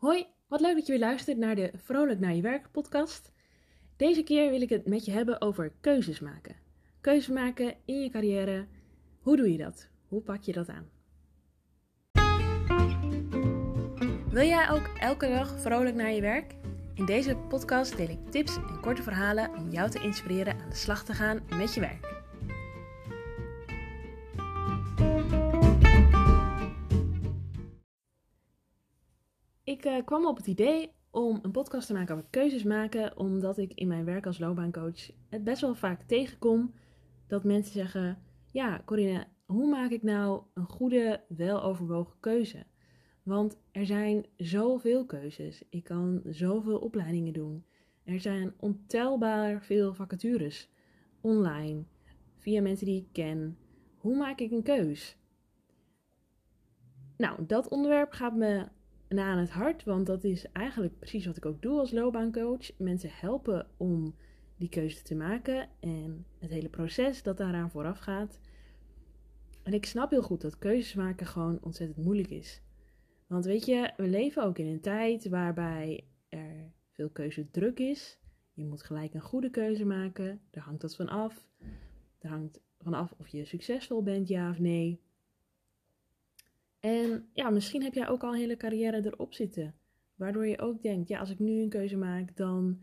Hoi, wat leuk dat je weer luistert naar de Vrolijk naar je werk podcast. Deze keer wil ik het met je hebben over keuzes maken. Keuzes maken in je carrière. Hoe doe je dat? Hoe pak je dat aan? Wil jij ook elke dag vrolijk naar je werk? In deze podcast deel ik tips en korte verhalen om jou te inspireren aan de slag te gaan met je werk. Ik uh, kwam op het idee om een podcast te maken over keuzes maken, omdat ik in mijn werk als loopbaancoach het best wel vaak tegenkom dat mensen zeggen: Ja, Corinne, hoe maak ik nou een goede, weloverwogen keuze? Want er zijn zoveel keuzes. Ik kan zoveel opleidingen doen. Er zijn ontelbaar veel vacatures online, via mensen die ik ken. Hoe maak ik een keus? Nou, dat onderwerp gaat me na aan het hart, want dat is eigenlijk precies wat ik ook doe als loopbaancoach. Mensen helpen om die keuze te maken en het hele proces dat daaraan vooraf gaat. En ik snap heel goed dat keuzes maken gewoon ontzettend moeilijk is. Want weet je, we leven ook in een tijd waarbij er veel keuzedruk is. Je moet gelijk een goede keuze maken. Daar hangt dat van af. Er hangt van af of je succesvol bent, ja of nee. En ja, misschien heb jij ook al een hele carrière erop zitten. Waardoor je ook denkt, ja, als ik nu een keuze maak, dan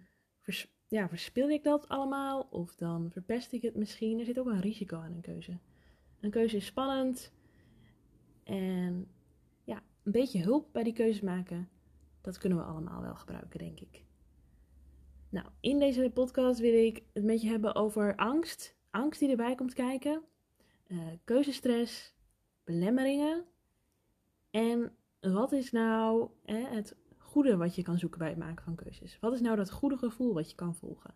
ja, verspil ik dat allemaal. Of dan verpest ik het misschien. Er zit ook een risico aan een keuze. Een keuze is spannend. En ja, een beetje hulp bij die keuze maken, dat kunnen we allemaal wel gebruiken, denk ik. Nou, in deze podcast wil ik het met je hebben over angst. Angst die erbij komt kijken. Uh, keuzestress. Belemmeringen en wat is nou hè, het goede wat je kan zoeken bij het maken van keuzes? Wat is nou dat goede gevoel wat je kan volgen?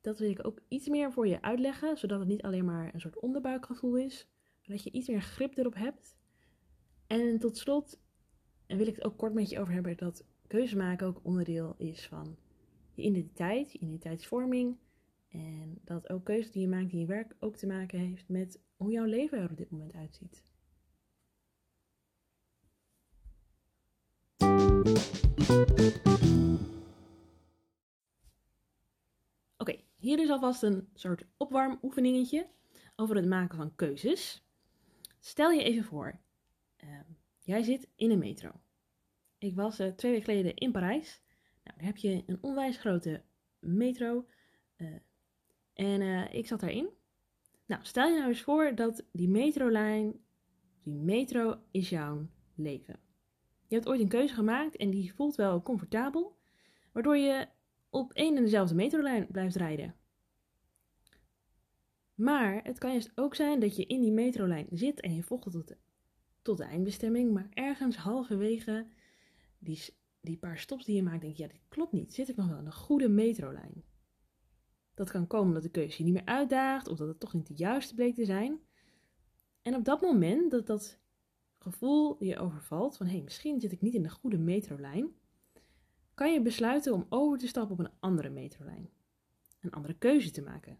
Dat wil ik ook iets meer voor je uitleggen, zodat het niet alleen maar een soort onderbuikgevoel is, maar dat je iets meer grip erop hebt. En tot slot wil ik het ook kort met je over hebben dat keuze maken ook onderdeel is van je identiteit, je identiteitsvorming. En dat ook keuzes die je maakt in je werk ook te maken heeft met hoe jouw leven er op dit moment uitziet. Oké, hier is alvast een soort opwarmoefeningetje over het maken van keuzes. Stel je even voor, ehm, jij zit in een metro. Ik was uh, twee weken geleden in Parijs. Nou, daar heb je een onwijs grote metro. Uh, en uh, ik zat daarin. Nou, stel je nou eens voor dat die metrolijn, die metro is jouw leven. Je hebt ooit een keuze gemaakt en die voelt wel comfortabel, waardoor je op één en dezelfde metrolijn blijft rijden. Maar het kan juist ook zijn dat je in die metrolijn zit en je volgt tot de, tot de eindbestemming, maar ergens halverwege die, die paar stops die je maakt, denk je, ja, dit klopt niet. Zit ik nog wel in een goede metrolijn? Dat kan komen omdat de keuze je niet meer uitdaagt of dat het toch niet de juiste bleek te zijn. En op dat moment dat dat gevoel je overvalt van hé, hey, misschien zit ik niet in de goede metrolijn, kan je besluiten om over te stappen op een andere metrolijn. Een andere keuze te maken.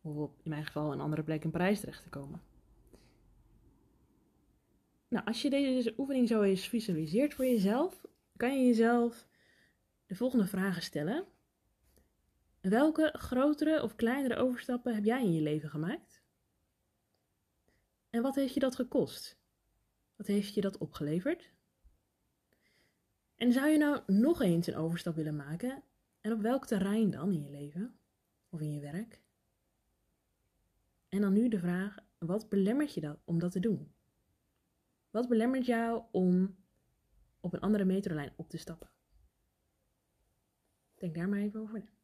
Of in mijn geval, een andere plek in Parijs terecht te komen. Nou, als je deze oefening zo eens visualiseert voor jezelf, kan je jezelf de volgende vragen stellen. Welke grotere of kleinere overstappen heb jij in je leven gemaakt? En wat heeft je dat gekost? Wat heeft je dat opgeleverd? En zou je nou nog eens een overstap willen maken? En op welk terrein dan in je leven of in je werk? En dan nu de vraag: wat belemmert je dat om dat te doen? Wat belemmert jou om op een andere metrolijn op te stappen? Denk daar maar even over na.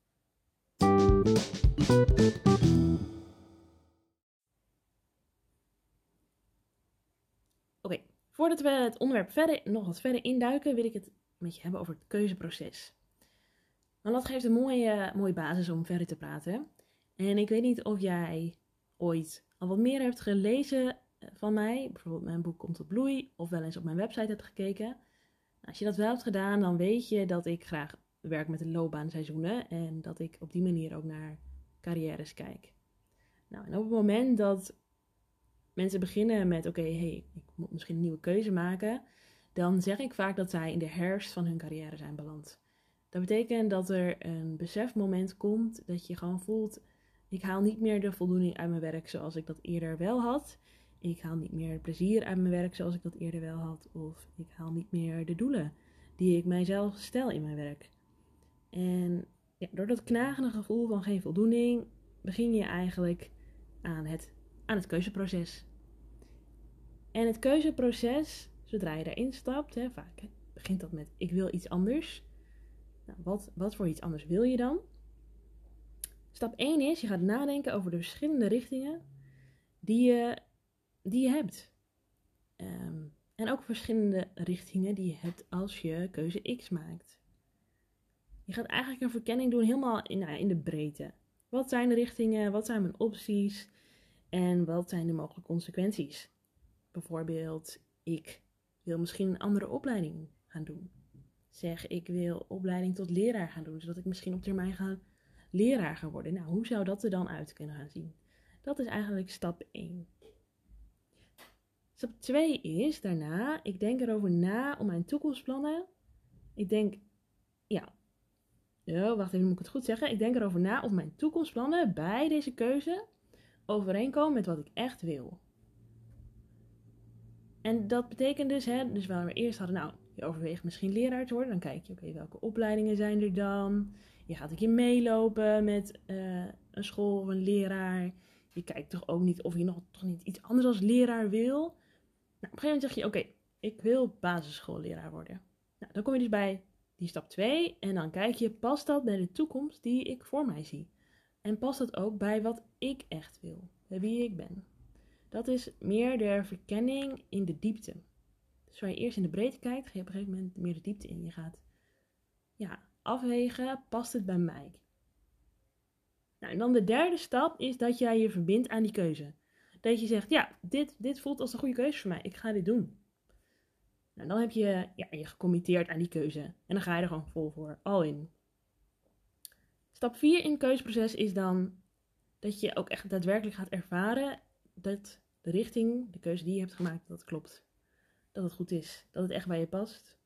Voordat we het onderwerp verder, nog wat verder induiken, wil ik het met je hebben over het keuzeproces. Want dat geeft een mooie, mooie basis om verder te praten. En ik weet niet of jij ooit al wat meer hebt gelezen eh, van mij, bijvoorbeeld mijn boek Komt tot Bloei, of wel eens op mijn website hebt gekeken. Als je dat wel hebt gedaan, dan weet je dat ik graag werk met de loopbaanseizoenen en dat ik op die manier ook naar carrières kijk. Nou, en op het moment dat mensen beginnen met: oké, hey, ik moet misschien een nieuwe keuze maken, dan zeg ik vaak dat zij in de herfst van hun carrière zijn beland. Dat betekent dat er een besefmoment komt dat je gewoon voelt: ik haal niet meer de voldoening uit mijn werk zoals ik dat eerder wel had. Ik haal niet meer plezier uit mijn werk zoals ik dat eerder wel had. Of ik haal niet meer de doelen die ik mijzelf stel in mijn werk. En ja, door dat knagende gevoel van geen voldoening begin je eigenlijk aan het, aan het keuzeproces. En het keuzeproces, zodra je daarin stapt, hè, vaak begint dat met ik wil iets anders. Nou, wat, wat voor iets anders wil je dan? Stap 1 is, je gaat nadenken over de verschillende richtingen die je, die je hebt. Ehm, en ook verschillende richtingen die je hebt als je keuze X maakt. Je gaat eigenlijk een verkenning doen helemaal in, nou, in de breedte. Wat zijn de richtingen? Wat zijn mijn opties? En wat zijn de mogelijke consequenties? Bijvoorbeeld, ik wil misschien een andere opleiding gaan doen. Zeg, ik wil opleiding tot leraar gaan doen, zodat ik misschien op termijn ga leraar gaan worden. Nou, hoe zou dat er dan uit kunnen gaan zien? Dat is eigenlijk stap 1. Stap 2 is daarna, ik denk erover na om mijn toekomstplannen. Ik denk, ja, oh, wacht even, moet ik het goed zeggen? Ik denk erover na of mijn toekomstplannen bij deze keuze overeenkomen met wat ik echt wil. En dat betekent dus, hè, dus waar we eerst hadden, nou, je overweegt misschien leraar te worden. Dan kijk je, oké, welke opleidingen zijn er dan? Je gaat een keer meelopen met uh, een school of een leraar. Je kijkt toch ook niet of je nog toch niet iets anders als leraar wil. Nou, op een gegeven moment zeg je, oké, ik wil basisschoolleraar worden. Nou, dan kom je dus bij die stap 2 en dan kijk je, past dat bij de toekomst die ik voor mij zie? En past dat ook bij wat ik echt wil, bij wie ik ben? Dat is meer de verkenning in de diepte. Dus waar je eerst in de breedte kijkt, ga je op een gegeven moment meer de diepte in. Je gaat ja, afwegen, past het bij mij? Nou, en dan de derde stap is dat jij je verbindt aan die keuze. Dat je zegt, ja, dit, dit voelt als een goede keuze voor mij. Ik ga dit doen. Nou, dan heb je ja, je gecommitteerd aan die keuze. En dan ga je er gewoon vol voor, al in. Stap 4 in het keuzeproces is dan dat je ook echt daadwerkelijk gaat ervaren dat de richting, de keuze die je hebt gemaakt, dat klopt. Dat het goed is, dat het echt bij je past.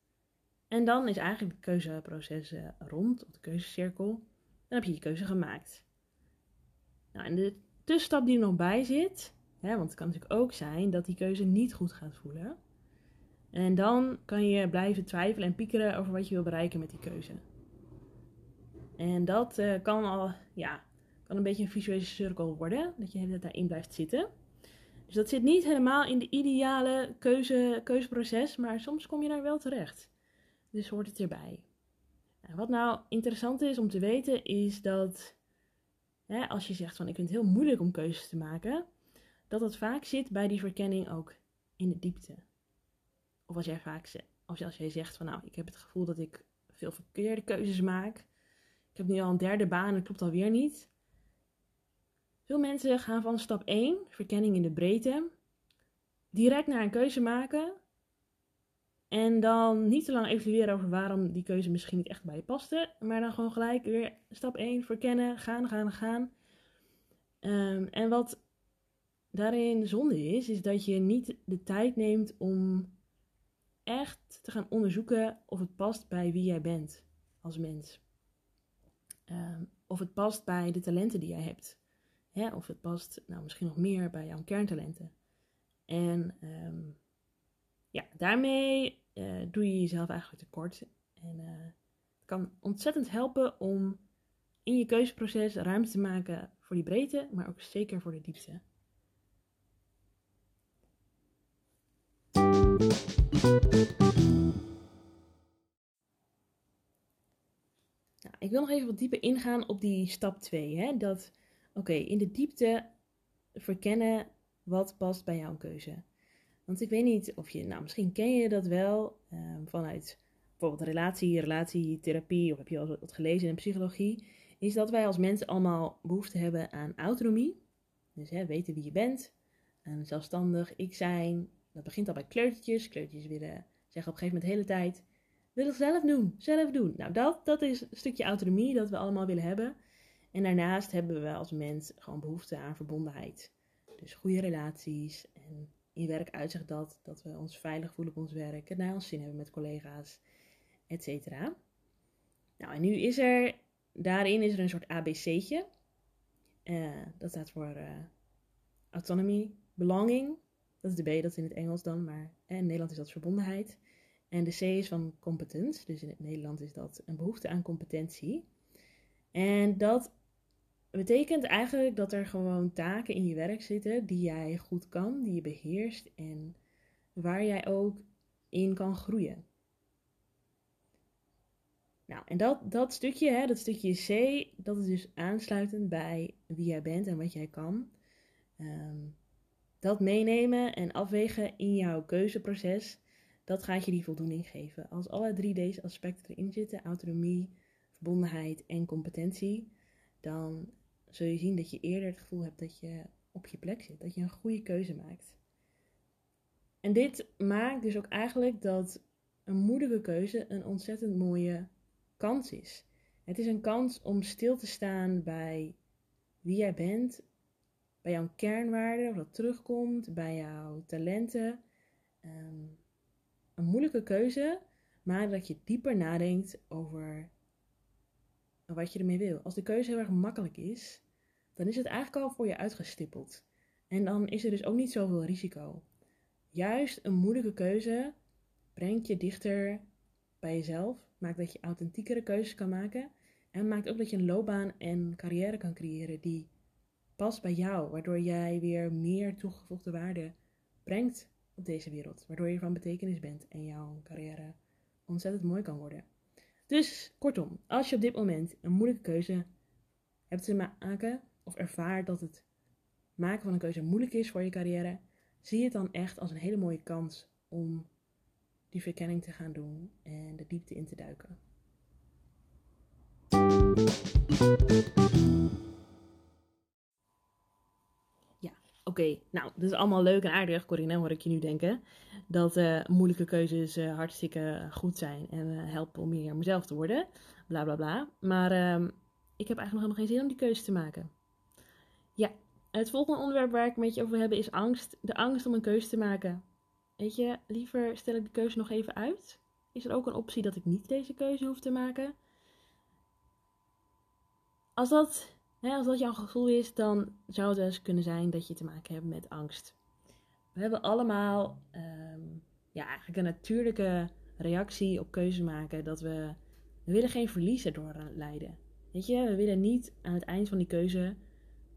En dan is eigenlijk het keuzeproces eh, rond, of de keuzecirkel. Dan heb je je keuze gemaakt. Nou, en de tussenstap die er nog bij zit, hè, want het kan natuurlijk ook zijn dat die keuze niet goed gaat voelen. En dan kan je blijven twijfelen en piekeren over wat je wil bereiken met die keuze. En dat uh, kan al, ja, kan een beetje een visuele cirkel worden, dat je daarin blijft zitten. Dus dat zit niet helemaal in de ideale keuze, keuzeproces, maar soms kom je daar wel terecht. Dus hoort het erbij. Nou, wat nou interessant is om te weten, is dat hè, als je zegt van ik vind het heel moeilijk om keuzes te maken, dat dat vaak zit bij die verkenning ook in de diepte. Of als jij vaak of als jij zegt van nou, ik heb het gevoel dat ik veel verkeerde keuzes maak. Ik heb nu al een derde baan en het klopt alweer niet. Veel mensen gaan van stap 1, verkenning in de breedte, direct naar een keuze maken en dan niet te lang evalueren over waarom die keuze misschien niet echt bij je paste. Maar dan gewoon gelijk weer stap 1 verkennen, gaan, gaan, gaan. Um, en wat daarin zonde is, is dat je niet de tijd neemt om echt te gaan onderzoeken of het past bij wie jij bent als mens. Um, of het past bij de talenten die jij hebt. Of het past, nou misschien nog meer, bij jouw kerntalenten. En um, ja, daarmee uh, doe je jezelf eigenlijk tekort. En uh, het kan ontzettend helpen om in je keuzeproces ruimte te maken voor die breedte, maar ook zeker voor de diepte. Ik wil nog even wat dieper ingaan op die stap 2. Hè? Dat, oké, in de diepte verkennen wat past bij jouw keuze. Want ik weet niet of je, nou misschien ken je dat wel um, vanuit bijvoorbeeld relatie, relatietherapie, of heb je al wat gelezen in psychologie, is dat wij als mensen allemaal behoefte hebben aan autonomie. Dus hè, weten wie je bent, en zelfstandig, ik zijn. Dat begint al bij kleutertjes. Kleutertjes willen zeggen op een gegeven moment de hele tijd, wil het zelf doen, zelf doen. Nou, dat, dat is een stukje autonomie dat we allemaal willen hebben. En daarnaast hebben we als mens gewoon behoefte aan verbondenheid. Dus goede relaties en in werk uitzicht dat, dat we ons veilig voelen op ons werk, het naar ons zin hebben met collega's, et cetera. Nou, en nu is er, daarin is er een soort ABC'tje. Uh, dat staat voor uh, autonomy, belonging. Dat is de B, dat is in het Engels dan, maar in Nederland is dat verbondenheid. En de C is van competent, dus in het Nederlands is dat een behoefte aan competentie. En dat betekent eigenlijk dat er gewoon taken in je werk zitten die jij goed kan, die je beheerst en waar jij ook in kan groeien. Nou, en dat, dat stukje, hè, dat stukje C, dat is dus aansluitend bij wie jij bent en wat jij kan. Ehm, dat meenemen en afwegen in jouw keuzeproces, dat gaat je die voldoening geven. Als alle drie deze aspecten erin zitten, autonomie, verbondenheid en competentie, dan zul je zien dat je eerder het gevoel hebt dat je op je plek zit, dat je een goede keuze maakt. En dit maakt dus ook eigenlijk dat een moedige keuze een ontzettend mooie kans is. Het is een kans om stil te staan bij wie jij bent, bij jouw kernwaarden, wat terugkomt, bij jouw talenten. Ehm, een moeilijke keuze, maar dat je dieper nadenkt over wat je ermee wil. Als de keuze heel erg makkelijk is, dan is het eigenlijk al voor je uitgestippeld. En dan is er dus ook niet zoveel risico. Juist een moeilijke keuze brengt je dichter bij jezelf, maakt dat je authentiekere keuzes kan maken en maakt ook dat je een loopbaan en carrière kan creëren die past bij jou, waardoor jij weer meer toegevoegde waarde brengt op deze wereld, waardoor je van betekenis bent en jouw carrière ontzettend mooi kan worden. Dus kortom, als je op dit moment een moeilijke keuze hebt te maken of ervaart dat het maken van een keuze moeilijk is voor je carrière, zie het dan echt als een hele mooie kans om die verkenning te gaan doen en de diepte in te duiken. Oké. Nou, dat is allemaal leuk en aardig, Corinne, hoor ik je nu denken. Dat uh, moeilijke keuzes uh, hartstikke goed zijn en uh, helpen om meer mezelf te worden. Bla bla bla. Maar ehm, ik heb eigenlijk nog geen zin om die keuze te maken. Ja, het volgende onderwerp waar ik met je over wil hebben is angst. De angst om een keuze te maken. Weet je, liever stel ik de keuze nog even uit. Is er ook een optie dat ik niet deze keuze hoef te maken? Als dat, als dat jouw gevoel is, dan zou het dus kunnen zijn dat je te maken hebt met angst. We hebben allemaal ehm, ja, eigenlijk een natuurlijke reactie op keuze maken. Dat we, we willen geen verliezen door leiden. Weet je, we willen niet aan het eind van die keuze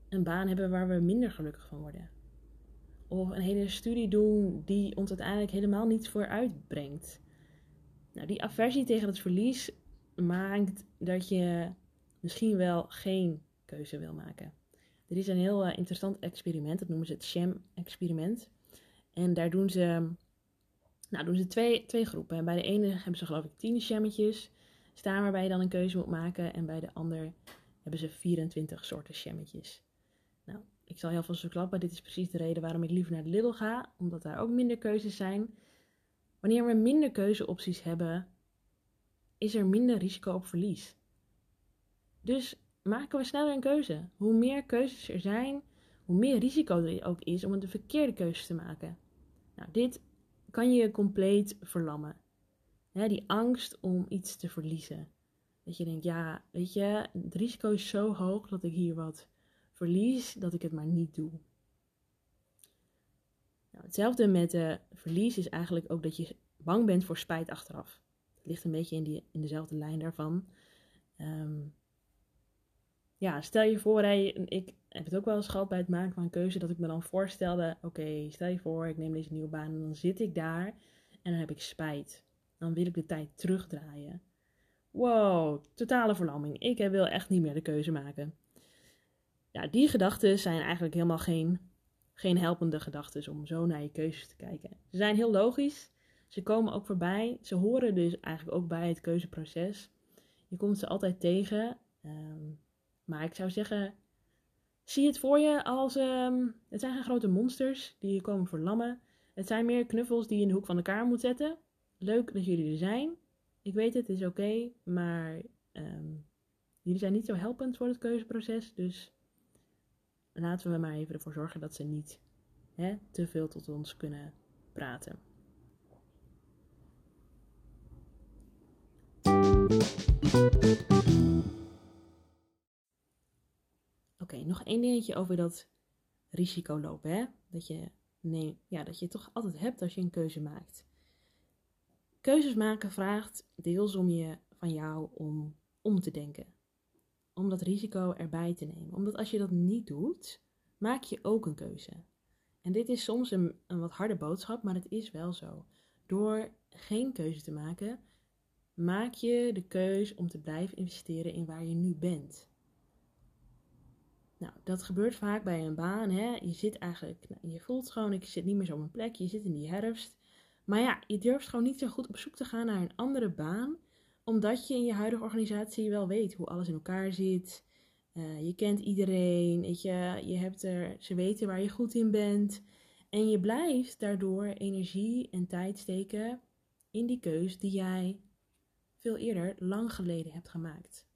een baan hebben waar we minder gelukkig van worden. Of een hele studie doen die ons uiteindelijk helemaal niets vooruit brengt. Nou, die aversie tegen het verlies maakt dat je misschien wel geen keuze wil maken. Er is een heel uh, interessant experiment, dat noemen ze het sham-experiment. En daar doen ze, nou, doen ze twee, twee groepen. En bij de ene hebben ze geloof ik tien shammetjes staan waarbij je dan een keuze moet maken. En bij de ander hebben ze 24 soorten shammetjes. Nou, ik zal heel veel verklappen. Dit is precies de reden waarom ik liever naar de Lidl ga. Omdat daar ook minder keuzes zijn. Wanneer we minder keuzeopties hebben, is er minder risico op verlies. Dus maken we sneller een keuze. Hoe meer keuzes er zijn, hoe meer risico er ook is om de verkeerde keuze te maken. Nou, dit kan je compleet verlammen. die angst om iets te verliezen. Dat je denkt, ja, weet je, het risico is zo hoog dat ik hier wat verlies, dat ik het maar niet doe. Nou, hetzelfde met uh, verlies is eigenlijk ook dat je bang bent voor spijt achteraf. Het ligt een beetje in, die, in dezelfde lijn daarvan. Ehm, ja, stel je voor, ik heb het ook wel eens gehad bij het maken van een keuze, dat ik me dan voorstelde: oké, stel je voor, ik neem deze nieuwe baan en dan zit ik daar en dan heb ik spijt. Dan wil ik de tijd terugdraaien. Wow, totale verlamming. Ik wil echt niet meer de keuze maken ja, die gedachten zijn eigenlijk helemaal geen, geen helpende gedachten om zo naar je keuzes te kijken. Ze zijn heel logisch. Ze komen ook voorbij. Ze horen dus eigenlijk ook bij het keuzeproces. Je komt ze altijd tegen. Ehm, maar ik zou zeggen, zie het voor je als... Um, het zijn geen grote monsters die je komen verlammen. Het zijn meer knuffels die je in de hoek van kamer moet zetten. Leuk dat jullie er zijn. Ik weet het, het is oké. maar ehm, jullie zijn niet zo helpend voor het keuzeproces. Dus laten we maar even ervoor zorgen dat ze niet hè, te veel tot ons kunnen praten. Oké, nog één dingetje over dat risico lopen. Hè? Dat, je, ja, dat je toch altijd hebt als je een keuze maakt. Keuzes maken vraagt deels om je van jou om om te denken. Om dat risico erbij te nemen. Omdat als je dat niet doet, maak je ook een keuze. En dit is soms een, een wat harde boodschap, maar het is wel zo. Door geen keuze te maken, maak je de keus om te blijven investeren in waar je nu bent. Nou, dat gebeurt vaak bij een baan. Hè? Je zit eigenlijk, nou, je voelt gewoon, ik zit niet meer zo op mijn plek, je zit in die herfst. Maar ja, je durft gewoon niet zo goed op zoek te gaan naar een andere baan, omdat je in je huidige organisatie wel weet hoe alles in elkaar zit. Uh, je kent iedereen, weet je, je hebt er, ze weten waar je goed in bent. En je blijft daardoor energie en tijd steken in die keus die jij veel eerder lang geleden hebt gemaakt.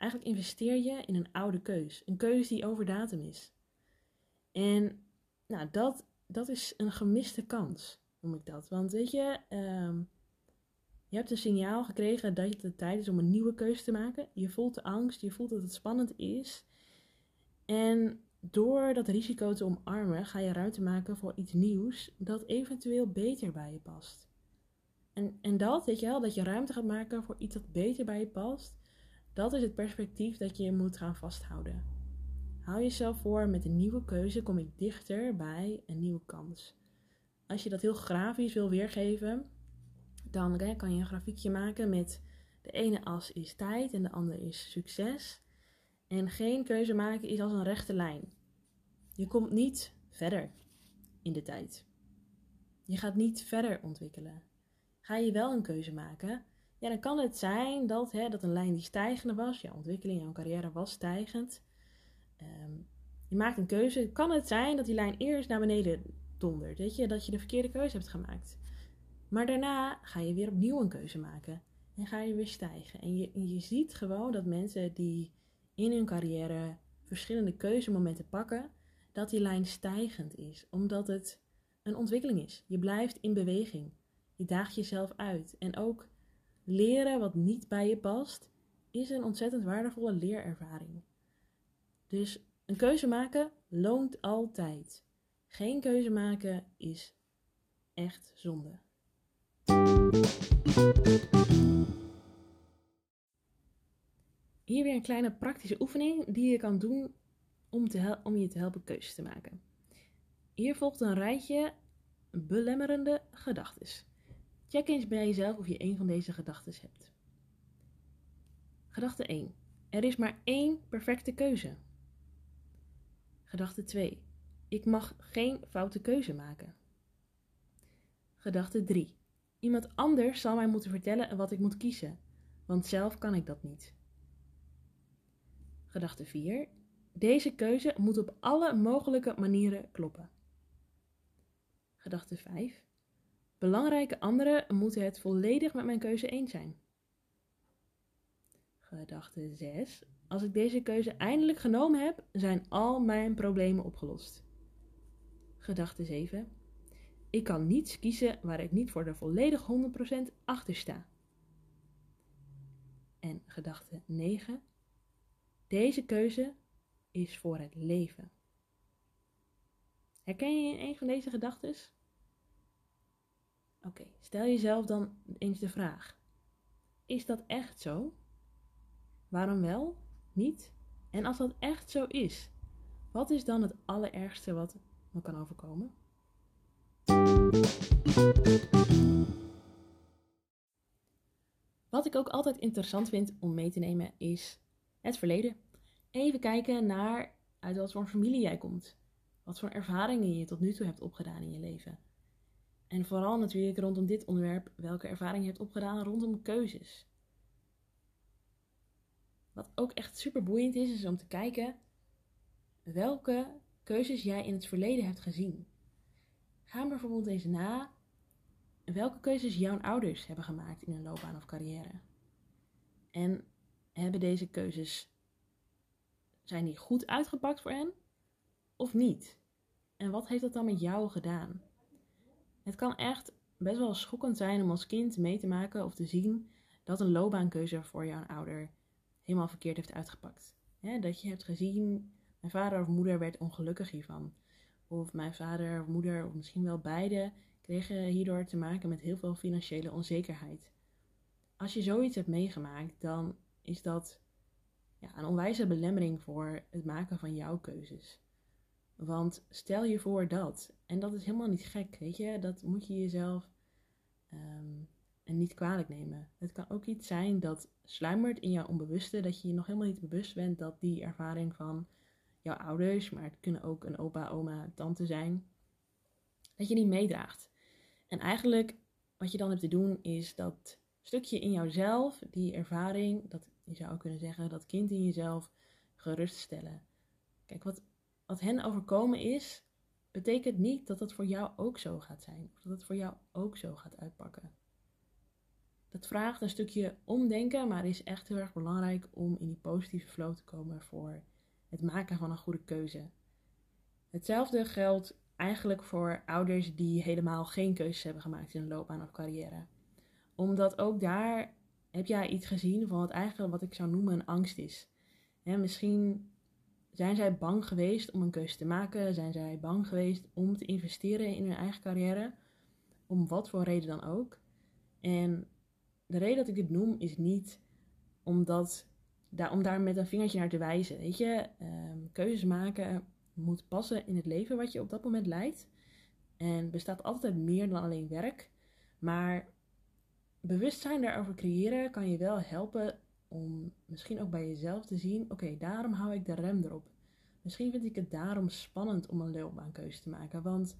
Eigenlijk investeer je in een oude keus. Een keus die over datum is. En nou, dat, dat is een gemiste kans, noem ik dat. Want weet je, um, je hebt een signaal gekregen dat het de tijd is om een nieuwe keuze te maken. Je voelt de angst, je voelt dat het spannend is. En door dat risico te omarmen, ga je ruimte maken voor iets nieuws dat eventueel beter bij je past. En, en dat, weet je wel, dat je ruimte gaat maken voor iets dat beter bij je past, dat is het perspectief dat je moet gaan vasthouden. Hou jezelf voor, met een nieuwe keuze kom ik dichter bij een nieuwe kans. Als je dat heel grafisch wil weergeven, dan kan je een grafiekje maken met de ene as is tijd en de andere is succes. En geen keuze maken is als een rechte lijn. Je komt niet verder in de tijd. Je gaat niet verder ontwikkelen. Ga je wel een keuze maken, ja, dan kan het zijn dat, hè, dat een lijn die stijgende was, jouw ontwikkeling, jouw carrière was stijgend. Ehm, je maakt een keuze, kan het zijn dat die lijn eerst naar beneden dondert, weet je, dat je de verkeerde keuze hebt gemaakt. Maar daarna ga je weer opnieuw een keuze maken en ga je weer stijgen. En je, je ziet gewoon dat mensen die in hun carrière verschillende keuzemomenten pakken, dat die lijn stijgend is, omdat het een ontwikkeling is. Je blijft in beweging. Je daagt jezelf uit. En ook leren wat niet bij je past, is een ontzettend waardevolle leerervaring. Dus een keuze maken loont altijd. Geen keuze maken is echt zonde. Hier weer een kleine praktische oefening die je kan doen om, te om je te helpen keuzes te maken. Hier volgt een rijtje belemmerende gedachten. Check eens bij jezelf of je een van deze gedachten hebt. Gedachte 1. Er is maar één perfecte keuze. Gedachte 2. Ik mag geen foute keuze maken. Gedachte 3. Iemand anders zal mij moeten vertellen wat ik moet kiezen, want zelf kan ik dat niet. Gedachte 4. Deze keuze moet op alle mogelijke manieren kloppen. Gedachte 5. Belangrijke anderen moeten het volledig met mijn keuze eens zijn. Gedachte 6. Als ik deze keuze eindelijk genomen heb, zijn al mijn problemen opgelost. Gedachte 7. Ik kan niets kiezen waar ik niet voor de volledig 100% achter sta. En gedachte 9. Deze keuze is voor het leven. Herken je in een van deze gedachten? Oké, stel jezelf dan eens de vraag: Is dat echt zo? Waarom wel? Niet? En als dat echt zo is, wat is dan het allerergste wat me kan overkomen? Wat ik ook altijd interessant vind om mee te nemen is het verleden. Even kijken naar uit wat voor familie jij komt. Wat voor ervaringen je tot nu toe hebt opgedaan in je leven. En vooral natuurlijk rondom dit onderwerp welke ervaring je hebt opgedaan rondom keuzes. Wat ook echt super boeiend is, is om te kijken welke keuzes jij in het verleden hebt gezien. Ga bijvoorbeeld eens na welke keuzes jouw ouders hebben gemaakt in hun loopbaan of carrière. En hebben deze keuzes, zijn die goed uitgepakt voor hen of niet? En wat heeft dat dan met jou gedaan? Het kan echt best wel schokkend zijn om als kind mee te maken of te zien dat een loopbaankeuze voor jouw ouder helemaal verkeerd heeft uitgepakt. dat je hebt gezien, mijn vader of moeder werd ongelukkig hiervan. Of mijn vader of moeder, of misschien wel beide, kregen hierdoor te maken met heel veel financiële onzekerheid. Als je zoiets hebt meegemaakt, dan is dat ja, een onwijze belemmering voor het maken van jouw keuzes. Want stel je voor dat, en dat is helemaal niet gek, weet je, dat moet je jezelf um, en niet kwalijk nemen. Het kan ook iets zijn dat sluimert in jouw onbewuste, dat je je nog helemaal niet bewust bent dat die ervaring van jouw ouders, maar het kunnen ook een opa, oma, tante zijn, dat je die meedraagt. En eigenlijk wat je dan hebt te doen is dat stukje in jouzelf, die ervaring, dat je zou kunnen zeggen, dat kind in jezelf geruststellen. Kijk, wat, wat hen overkomen is, betekent niet dat het voor jou ook zo gaat zijn. Of dat het voor jou ook zo gaat uitpakken. Dat vraagt een stukje omdenken, maar is echt heel erg belangrijk om in die positieve flow te komen voor het maken van een goede keuze. Hetzelfde geldt eigenlijk voor ouders die helemaal geen keuzes hebben gemaakt in hun loopbaan of carrière. Omdat ook daar heb jij iets gezien van wat eigenlijk wat ik zou noemen een angst is. misschien zijn zij bang geweest om een keuze te maken? Zijn zij bang geweest om te investeren in hun eigen carrière? Om wat voor reden dan ook. En de reden dat ik dit noem is niet omdat, om daar met een vingertje naar te wijzen. Weet je, ehm, keuzes maken moet passen in het leven wat je op dat moment leidt. En bestaat altijd meer dan alleen werk. Maar bewustzijn daarover creëren kan je wel helpen om misschien ook bij jezelf te zien: oké, daarom hou ik de rem erop. Misschien vind ik het daarom spannend om een loopbaankeuze te maken, want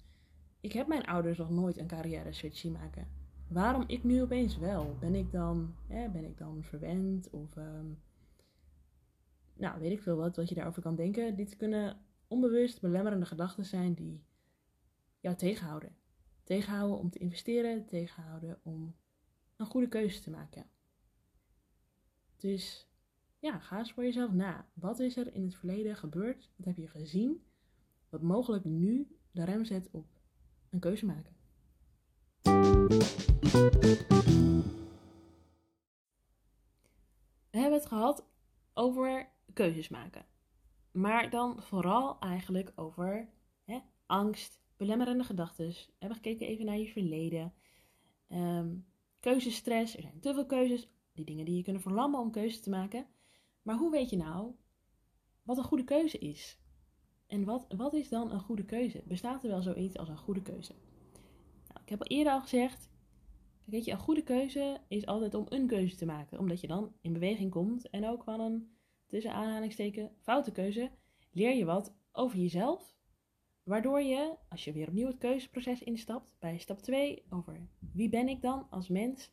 ik heb mijn ouders nog nooit een carrière switch zien maken. Waarom ik nu opeens wel? Ben ik dan, hè, ben ik dan verwend of ehm, nou weet ik veel wat wat je daarover kan denken. Dit kunnen onbewust belemmerende gedachten zijn die jou tegenhouden. Tegenhouden om te investeren, tegenhouden om een goede keuze te maken. Dus ja, ga eens voor jezelf na. Wat is er in het verleden gebeurd? Wat heb je gezien? Wat mogelijk nu de rem zet op een keuze maken. We hebben het gehad over keuzes maken. Maar dan vooral eigenlijk over hè, angst, belemmerende gedachten. We hebben gekeken even naar je verleden. Um, keuzestress, er zijn te veel keuzes. Die dingen die je kunnen verlammen om keuzes te maken. Maar hoe weet je nou wat een goede keuze is? En wat, wat is dan een goede keuze? Bestaat er wel zoiets als een goede keuze? Nou, ik heb al eerder al gezegd, weet je, een goede keuze is altijd om een keuze te maken. Omdat je dan in beweging komt en ook van een, tussen aanhalingsteken, foute keuze, leer je wat over jezelf. Waardoor je, als je weer opnieuw het keuzeproces instapt, bij stap 2 over wie ben ik dan als mens,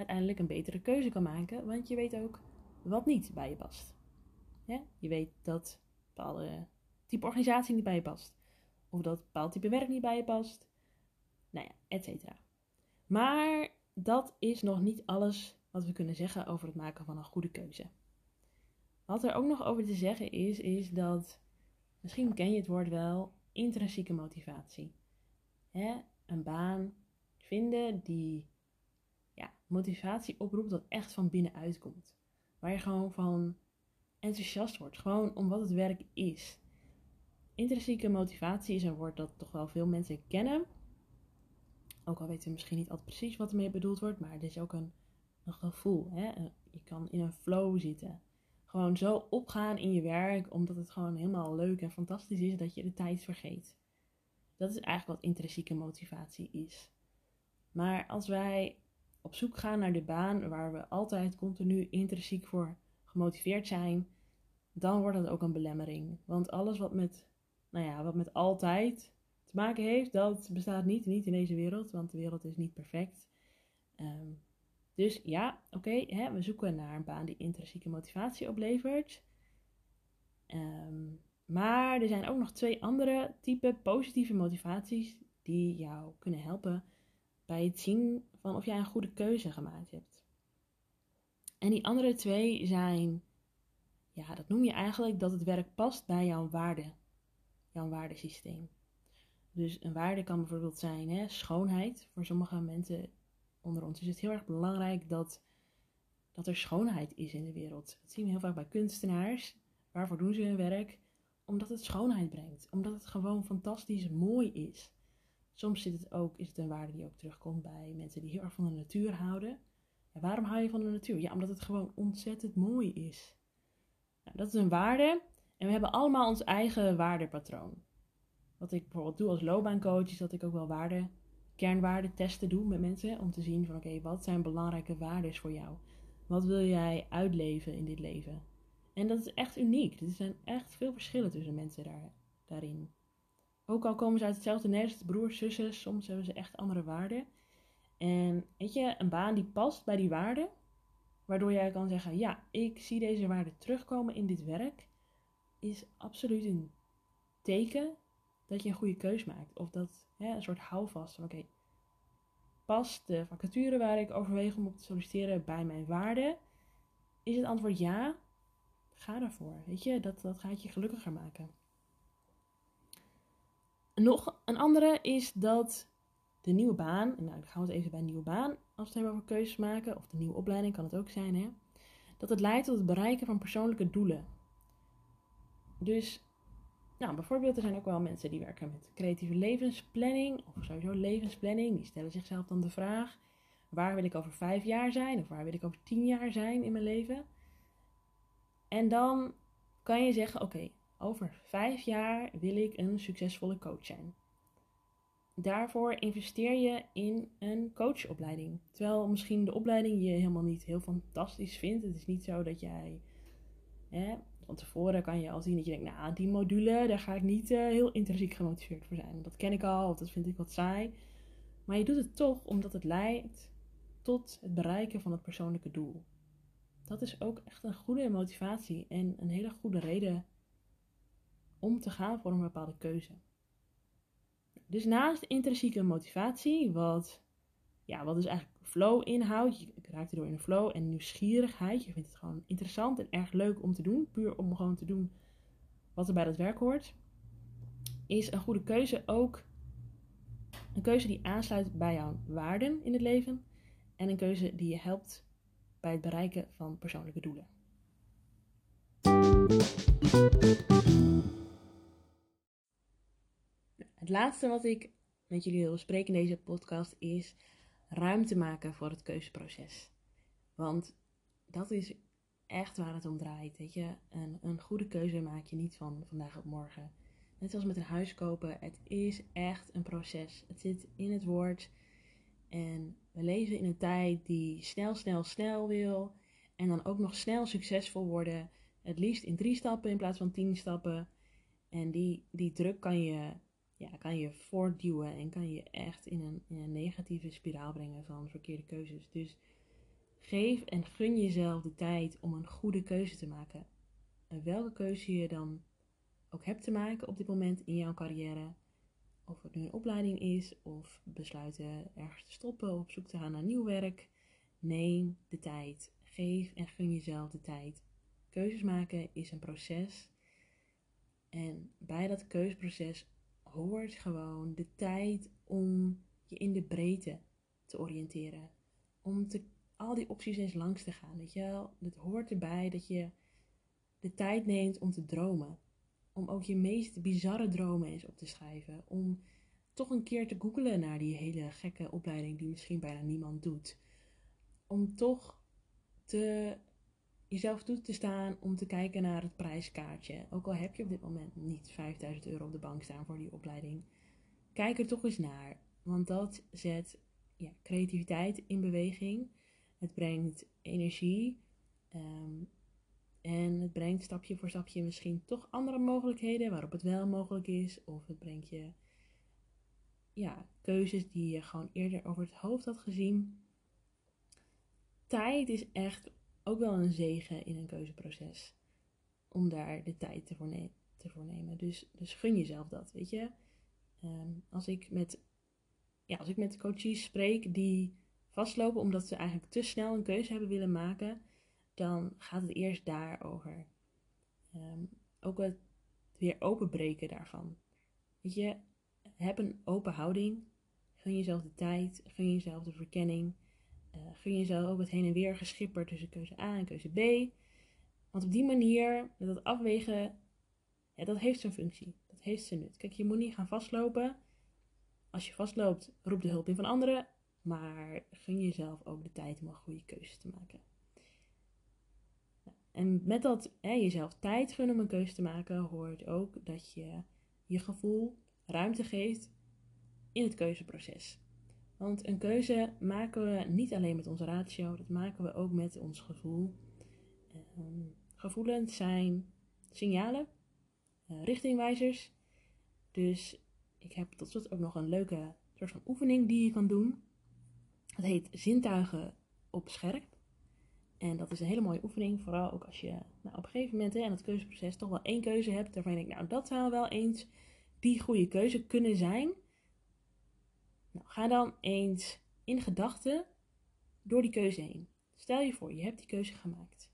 uiteindelijk een betere keuze kan maken. Want je weet ook wat niet bij je past. Je weet dat bepaalde type organisatie niet bij je past. Of dat bepaald type werk niet bij je past. Nou ja, et cetera. Maar dat is nog niet alles wat we kunnen zeggen over het maken van een goede keuze. Wat er ook nog over te zeggen is, is dat, misschien ken je het woord wel, intrinsieke motivatie. Een baan vinden die motivatie oproept dat echt van binnenuit komt. Waar je gewoon van enthousiast wordt. Gewoon om wat het werk is. Intrinsieke motivatie is een woord dat toch wel veel mensen kennen. Ook al weten we misschien niet altijd precies wat ermee bedoeld wordt. Maar het is ook een, een gevoel. Hè? Je kan in een flow zitten. Gewoon zo opgaan in je werk. Omdat het gewoon helemaal leuk en fantastisch is dat je de tijd vergeet. Dat is eigenlijk wat intrinsieke motivatie is. Maar als wij op zoek gaan naar de baan waar we altijd continu intrinsiek voor gemotiveerd zijn, dan wordt dat ook een belemmering. Want alles wat met, nou ja, wat met altijd te maken heeft, dat bestaat niet, niet in deze wereld, want de wereld is niet perfect. Ehm, dus ja, oké, we zoeken naar een baan die intrinsieke motivatie oplevert. Ehm, maar er zijn ook nog twee andere type positieve motivaties die jou kunnen helpen bij het zien van of jij een goede keuze gemaakt hebt. En die andere twee zijn, ja, dat noem je eigenlijk dat het werk past bij jouw waarde, jouw waardesysteem. Dus een waarde kan bijvoorbeeld zijn hè, schoonheid. Voor sommige mensen onder ons is het heel erg belangrijk dat, dat er schoonheid is in de wereld. Dat zien we heel vaak bij kunstenaars. Waarvoor doen ze hun werk? Omdat het schoonheid brengt. Omdat het gewoon fantastisch mooi is. Soms zit het ook, is het een waarde die ook terugkomt bij mensen die heel erg van de natuur houden. En waarom hou je van de natuur? Ja, omdat het gewoon ontzettend mooi is. Nou, dat is een waarde. En we hebben allemaal ons eigen waardepatroon. Wat ik bijvoorbeeld doe als loopbaancoach, is dat ik ook wel waarde, kernwaarden testen doe met mensen. Om te zien van oké, wat zijn belangrijke waarden voor jou? Wat wil jij uitleven in dit leven? En dat is echt uniek. Er zijn echt veel verschillen tussen mensen daar, daarin. Ook al komen ze uit hetzelfde nest, broers, zussen, soms hebben ze echt andere waarden. En weet je, een baan die past bij die waarden, waardoor jij kan zeggen: Ja, ik zie deze waarden terugkomen in dit werk, is absoluut een teken dat je een goede keus maakt. Of dat een soort houvast van: Oké, past de vacature waar ik overweeg om op te solliciteren bij mijn waarden? Is het antwoord ja? Ga daarvoor. Weet je, dat, dat gaat je gelukkiger maken. Nog een andere is dat de nieuwe baan, nou dan gaan we het even bij een nieuwe baan als we het hebben over keuzes maken, of de nieuwe opleiding kan het ook zijn, hè, dat het leidt tot het bereiken van persoonlijke doelen. Dus, nou bijvoorbeeld, er zijn ook wel mensen die werken met creatieve levensplanning, of sowieso levensplanning, die stellen zichzelf dan de vraag, waar wil ik over vijf jaar zijn, of waar wil ik over tien jaar zijn in mijn leven? En dan kan je zeggen, oké, over vijf jaar wil ik een succesvolle coach zijn. Daarvoor investeer je in een coachopleiding. Terwijl misschien de opleiding je helemaal niet heel fantastisch vindt. Het is niet zo dat jij. Hè, van tevoren kan je al zien dat je denkt, nou, die module, daar ga ik niet uh, heel intrinsiek gemotiveerd voor zijn. Dat ken ik al, of dat vind ik wat saai. Maar je doet het toch omdat het leidt tot het bereiken van het persoonlijke doel. Dat is ook echt een goede motivatie en een hele goede reden om te gaan voor een bepaalde keuze. Dus naast intrinsieke motivatie, wat, ja, wat dus eigenlijk flow inhoudt, je raakt erdoor in de flow en nieuwsgierigheid, je vindt het gewoon interessant en erg leuk om te doen, puur om gewoon te doen wat er bij dat werk hoort, is een goede keuze ook een keuze die aansluit bij jouw waarden in het leven en een keuze die je helpt bij het bereiken van persoonlijke doelen. Het laatste wat ik met jullie wil bespreken in deze podcast is ruimte maken voor het keuzeproces. Want dat is echt waar het om draait. Weet je, een, een goede keuze maak je niet van vandaag op morgen. Net zoals met een huis kopen, het is echt een proces. Het zit in het woord. En we leven in een tijd die snel, snel, snel wil. En dan ook nog snel succesvol worden. Het liefst in drie stappen in plaats van tien stappen. En die, die druk kan je, ja, kan je voortduwen en kan je echt in een, in een negatieve spiraal brengen van verkeerde keuzes. Dus geef en gun jezelf de tijd om een goede keuze te maken. En welke keuze je dan ook hebt te maken op dit moment in jouw carrière. Of het nu een opleiding is of besluiten ergens te stoppen of op zoek te gaan naar nieuw werk. Neem de tijd. Geef en gun jezelf de tijd. Keuzes maken is een proces. En bij dat keuzeproces hoort gewoon de tijd om je in de breedte te oriënteren. Om te, al die opties eens langs te gaan. Weet je wel? Het hoort erbij dat je de tijd neemt om te dromen. Om ook je meest bizarre dromen eens op te schrijven. Om toch een keer te googelen naar die hele gekke opleiding die misschien bijna niemand doet. Om toch te, jezelf toe te staan om te kijken naar het prijskaartje. Ook al heb je op dit moment niet 5000 euro op de bank staan voor die opleiding. Kijk er toch eens naar. Want dat zet ja, creativiteit in beweging. Het brengt energie. Um, en het brengt stapje voor stapje misschien toch andere mogelijkheden waarop het wel mogelijk is. Of het brengt je ja, keuzes die je gewoon eerder over het hoofd had gezien. Tijd is echt ook wel een zegen in een keuzeproces. Om daar de tijd te, voorne te voornemen. Dus, dus gun jezelf dat, weet je. Ehm, als, ik met, ja, als ik met coaches spreek die vastlopen omdat ze eigenlijk te snel een keuze hebben willen maken dan gaat het eerst daarover. Um, ook het weer openbreken daarvan. Weet je, heb een open houding. Gun jezelf de tijd, gun jezelf de verkenning. Uh, gun jezelf ook het heen en weer geschipper tussen keuze A en keuze B. Want op die manier, dat afwegen, dat heeft zijn functie. Dat heeft zijn nut. Kijk, je moet niet gaan vastlopen. Als je vastloopt, roep de hulp in van anderen. Maar gun jezelf ook de tijd om een goede keuze te maken. En met dat hè, jezelf tijd gunnen om een keuze te maken, hoort ook dat je je gevoel ruimte geeft in het keuzeproces. Want een keuze maken we niet alleen met onze ratio, dat maken we ook met ons gevoel. Ehm, gevoelens zijn signalen, uh, richtingwijzers. Dus ik heb tot slot ook nog een leuke soort van oefening die je kan doen. Dat heet zintuigen op scherp. En dat is een hele mooie oefening, vooral ook als je nou, op een gegeven moment hè, in het keuzeproces toch wel één keuze hebt waarvan je denkt, nou dat zou wel eens die goede keuze kunnen zijn. Nou, ga dan eens in gedachten door die keuze heen. Stel je voor, je hebt die keuze gemaakt.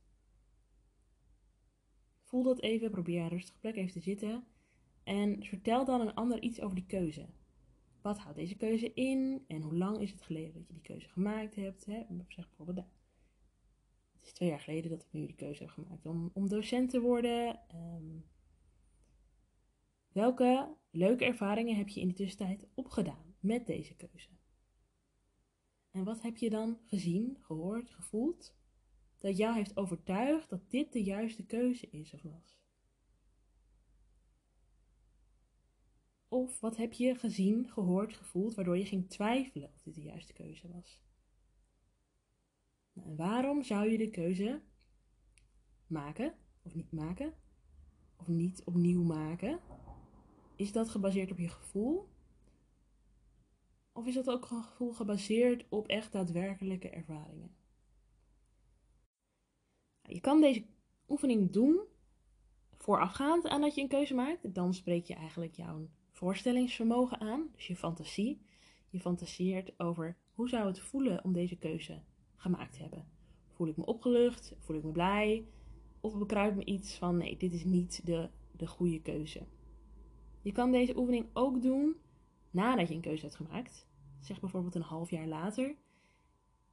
Voel dat even, probeer een rustige plek even te zitten. En vertel dan een ander iets over die keuze. Wat houdt deze keuze in en hoe lang is het geleden dat je die keuze gemaakt hebt? Hè? Zeg bijvoorbeeld, nou, het is twee jaar geleden dat ik nu de keuze heb gemaakt om, om docent te worden. Um, welke leuke ervaringen heb je in de tussentijd opgedaan met deze keuze? En wat heb je dan gezien, gehoord, gevoeld dat jou heeft overtuigd dat dit de juiste keuze is of was? Of wat heb je gezien, gehoord, gevoeld waardoor je ging twijfelen of dit de juiste keuze was? Nou, en waarom zou je de keuze maken of niet maken? Of niet opnieuw maken? Is dat gebaseerd op je gevoel? Of is dat ook een gevoel gebaseerd op echt daadwerkelijke ervaringen? Nou, je kan deze oefening doen voorafgaand aan dat je een keuze maakt. Dan spreek je eigenlijk jouw voorstellingsvermogen aan, dus je fantasie. Je fantaseert over hoe zou het voelen om deze keuze gemaakt te hebben. Voel ik me opgelucht? Voel ik me blij? Of bekruipt me iets van nee, dit is niet de, de goede keuze. Je kan deze oefening ook doen nadat je een keuze hebt gemaakt. Zeg bijvoorbeeld een half jaar later.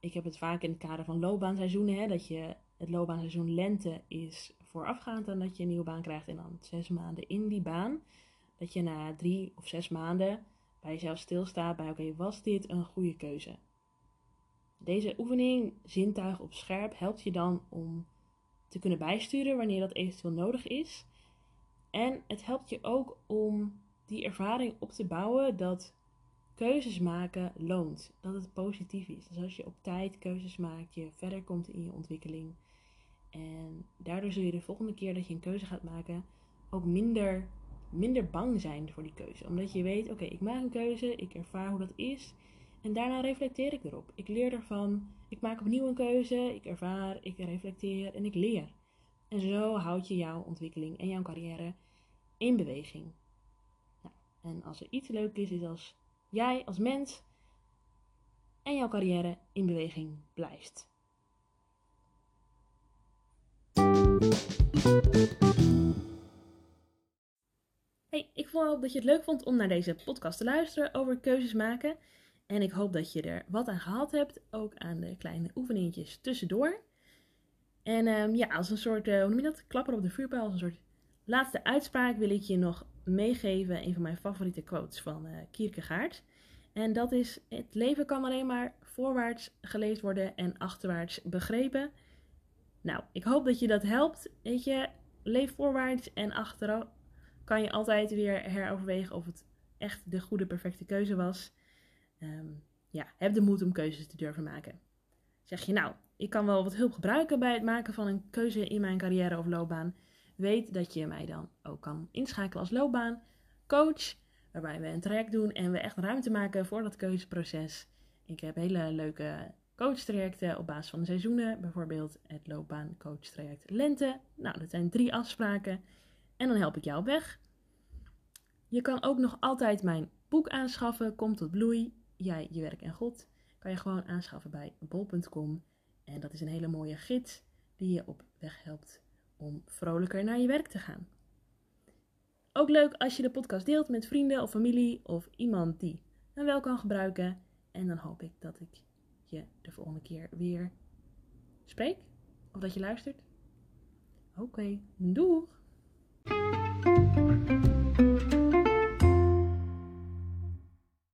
Ik heb het vaak in het kader van loopbaanseizoenen, hè, dat je het loopbaanseizoen lente is voorafgaand aan dat je een nieuwe baan krijgt en dan zes maanden in die baan. Dat je na drie of zes maanden bij jezelf stilstaat bij oké, was dit een goede keuze? Deze oefening, zintuig op scherp, helpt je dan om te kunnen bijsturen wanneer dat eventueel nodig is. En het helpt je ook om die ervaring op te bouwen dat keuzes maken loont. Dat het positief is. Dus als je op tijd keuzes maakt, je verder komt in je ontwikkeling. En daardoor zul je de volgende keer dat je een keuze gaat maken ook minder, minder bang zijn voor die keuze. Omdat je weet, oké, ik maak een keuze, ik ervaar hoe dat is. En daarna reflecteer ik erop. Ik leer ervan. Ik maak opnieuw een keuze. Ik ervaar, ik reflecteer en ik leer. En zo houd je jouw ontwikkeling en jouw carrière in beweging. Nou, en als er iets leuk is, is als jij als mens en jouw carrière in beweging blijft. Hey, ik hoop dat je het leuk vond om naar deze podcast te luisteren over keuzes maken. En ik hoop dat je er wat aan gehad hebt, ook aan de kleine oefeningetjes tussendoor. En um, ja, als een soort, uh, hoe noem je dat, klapper op de vuurpijl, als een soort laatste uitspraak wil ik je nog meegeven een van mijn favoriete quotes van uh, Kierkegaard. En dat is, het leven kan alleen maar voorwaarts geleefd worden en achterwaarts begrepen. Nou, ik hoop dat je dat helpt. Weet je, leef voorwaarts en achteraf kan je altijd weer heroverwegen of het echt de goede, perfecte keuze was. Ehm, ja, heb de moed om keuzes te durven maken. Zeg je nou, ik kan wel wat hulp gebruiken bij het maken van een keuze in mijn carrière of loopbaan. Weet dat je mij dan ook kan inschakelen als loopbaancoach. Waarbij we een traject doen en we echt ruimte maken voor dat keuzeproces. Ik heb hele leuke coachtrajecten op basis van de seizoenen. Bijvoorbeeld het loopbaancoachtraject Lente. Nou, dat zijn drie afspraken. En dan help ik jou op weg. Je kan ook nog altijd mijn boek aanschaffen. Kom tot bloei jij, je werk en God, kan je gewoon aanschaffen bij bol.com. En dat is een hele mooie gids die je op weg helpt om vrolijker naar je werk te gaan. Ook leuk als je de podcast deelt met vrienden of familie of iemand die hem wel kan gebruiken. En dan hoop ik dat ik je de volgende keer weer spreek of dat je luistert. Oké, okay, doeg!